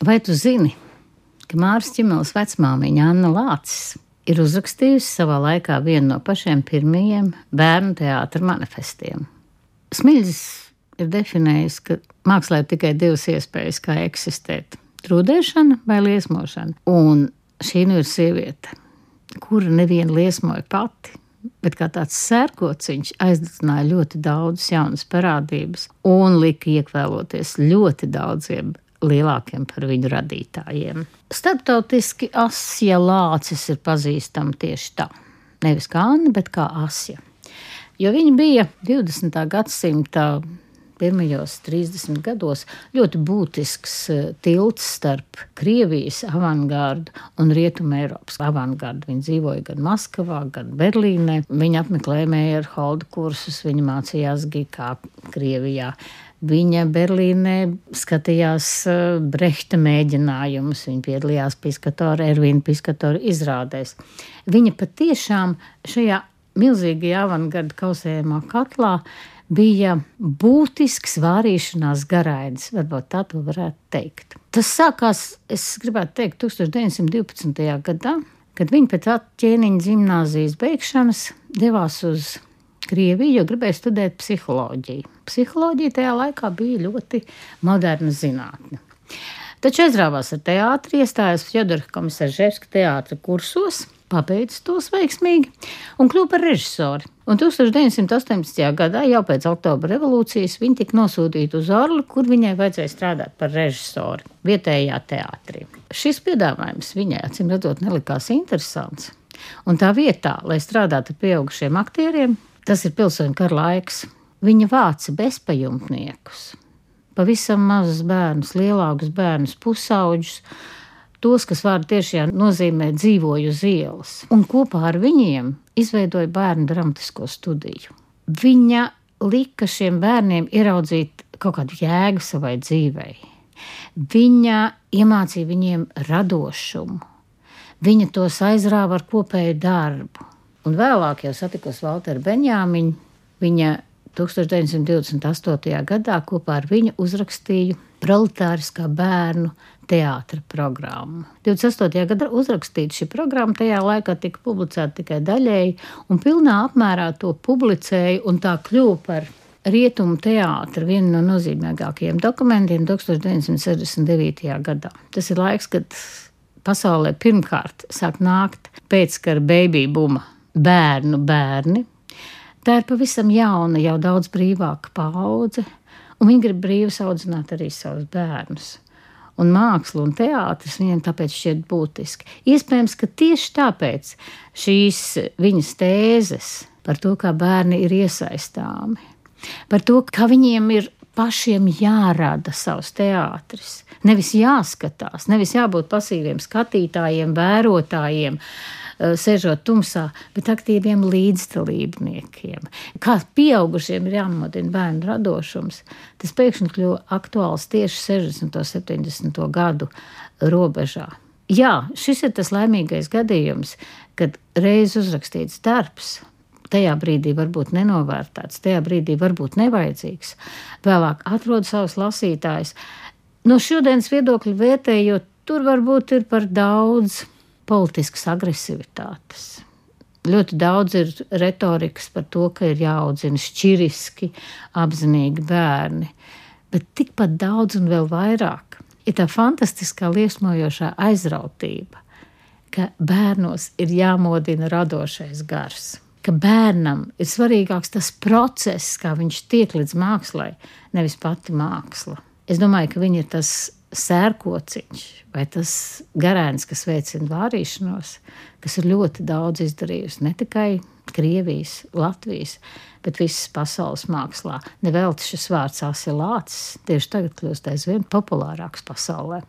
Vai tu zini, ka Mārcis Čimels vecmāmiņa Anna Lācis ir uzrakstījusi savā laikā vienu no pašiem pirmajiem bērnu teātra manifestiem? Smilģis ir definējis, ka mākslā ir tikai divas iespējas, kā eksistēt - trūdēšana vai liesmošana. Un šī nu ir sieviete, kura nevienu liesmoja pati. Bet kā tāds sērkots, viņš aizdedzināja ļoti daudzas jaunas parādības un lika iekvēloties ļoti daudziem lielākiem par viņu radītājiem. Starptautiski Asija Lācis ir pazīstama tieši tā. Nevis kā Anna, bet kā Asija. Jo viņa bija 20. gadsimta pirmajos 30 gados ļoti būtisks eh, tilts starp Krievijas avangardu un Rietumē Eiropas avangardu. Viņa dzīvoja gan Maskavā, gan Berlīnē. Viņa apmeklēja Meijerholda kursus, viņa mācījās Gikā, Krievijā. Viņa Berlīnē skatījās eh, Brehta mēģinājumus, viņa piedalījās Piskatora, Ervīna Piskatora izrādēs. Viņa patiešām šajā milzīgajā avangarda kausējumā katlā bija būtisks vārīšanās garainis, varbūt tā to varētu teikt. Tas sākās, es gribētu teikt, 1912. gadā, kad viņi pēc ķēniņa gimnāzijas beigšanas devās uz Krieviju, jo gribēja studēt psiholoģiju. Psiholoģija tajā laikā bija ļoti moderna zinātne. Taču aizrāvās ar teātri, iestājās Fjodora Komisarževska teātra kursos – pabeidza tos veiksmīgi un kļuva par režisoru. Un 1918. gadā, jau pēc Oktobra revolūcijas, viņa tika nosūtīta uz Orlu, kur viņai vajadzēja strādāt par režisoru vietējā teātrī. Šis piedāvājums viņai, acīm redzot, nelikās interesants. Un tā vietā, lai strādātu ar pieaugušiem aktieriem, tas ir pilsoņu kara laiks, viņa vāca bezpajumtniekus, pavisam mazus bērnus, lielākus bērnus, pusauģus tos, kas vārdu tiešajā nozīmē dzīvoju uz ielas, un kopā ar viņiem izveidoja bērnu dramatisko studiju. Viņa lika šiem bērniem ieraudzīt kaut kādu jēgu savai dzīvei. Viņa iemācīja viņiem radošumu, viņa tos aizrāva ar kopēju darbu. Un vēlāk jau satikos Valteru Benjāmiņu, viņa 1928. gadā kopā ar viņu uzrakstīju proletāriskā bērnu teātra programmu. 28. gadā uzrakstīta šī programma, tajā laikā tika publicēta tikai daļēji, un pilnā apmērā to publicēja, un tā kļuva par Rietumu teātra vienu no nozīmīgākajiem dokumentiem 1969. gadā. Tas ir laiks, kad pasaulē pirmkārt sāk nākt pēckara baby buma bērnu bērni. Tā ir pavisam jauna, jau daudz brīvāka paudze, un viņi grib brīvi audzināt arī savus bērnus. Un māksla un teātris viņiem tāpēc šķiet būtiski. Iespējams, ka tieši tāpēc šīs viņas tēzes par to, kā bērni ir iesaistāmi, par to, kā viņiem ir pašiem jārada savs teātris, nevis jāskatās, nevis jābūt pasīviem skatītājiem, vērotājiem, sēžot tumsā, bet aktīviem līdzdalībniekiem. Kā pieaugušiem ir jāmodina bērnu radošums, tas pēkšņi kļuva aktuāls tieši 60. un 70. gadu robežā. Jā, šis ir tas laimīgais gadījums, kad reiz uzrakstīts darbs, tajā brīdī varbūt nenovērtēts, tajā brīdī varbūt nevajadzīgs, vēlāk atrod savus lasītājus. No šodienas viedokļa vērtējot, tur varbūt ir par daudz politiskas agresivitātes. Ļoti daudz ir retorikas par to, ka ir jāaudzina šķiriski, apzinīgi bērni, bet tikpat daudz un vēl vairāk ir tā fantastiskā liesmojošā aizrautība, ka bērnos ir jāmodina radošais gars. Ka bērnam ir svarīgāks tas process, kā viņš tiek līdz mākslai, nevis pati māksla. Es domāju, ka viņi ir tas sērkociņš vai tas garēns, kas veicina vārīšanos, kas ir ļoti daudz izdarījusi ne tikai Krievijas, Latvijas, bet visas pasaules mākslā. Nevelti šis vārds asilāts tieši tagad kļūst aizvien populārāks pasaulē.